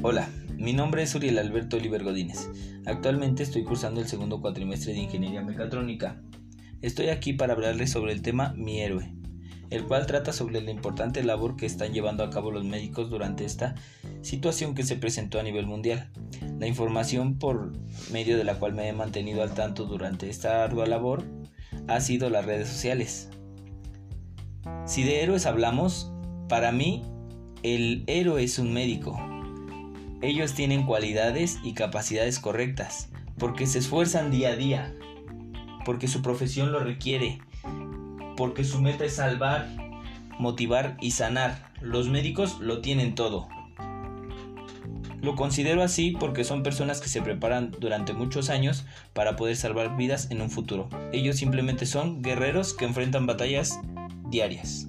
Hola, mi nombre es Uriel Alberto Oliver Godínez. Actualmente estoy cursando el segundo cuatrimestre de Ingeniería Mecatrónica. Estoy aquí para hablarles sobre el tema Mi héroe, el cual trata sobre la importante labor que están llevando a cabo los médicos durante esta situación que se presentó a nivel mundial. La información por medio de la cual me he mantenido al tanto durante esta ardua labor ha sido las redes sociales. Si de héroes hablamos, para mí el héroe es un médico. Ellos tienen cualidades y capacidades correctas, porque se esfuerzan día a día, porque su profesión lo requiere, porque su meta es salvar, motivar y sanar. Los médicos lo tienen todo. Lo considero así porque son personas que se preparan durante muchos años para poder salvar vidas en un futuro. Ellos simplemente son guerreros que enfrentan batallas diarias.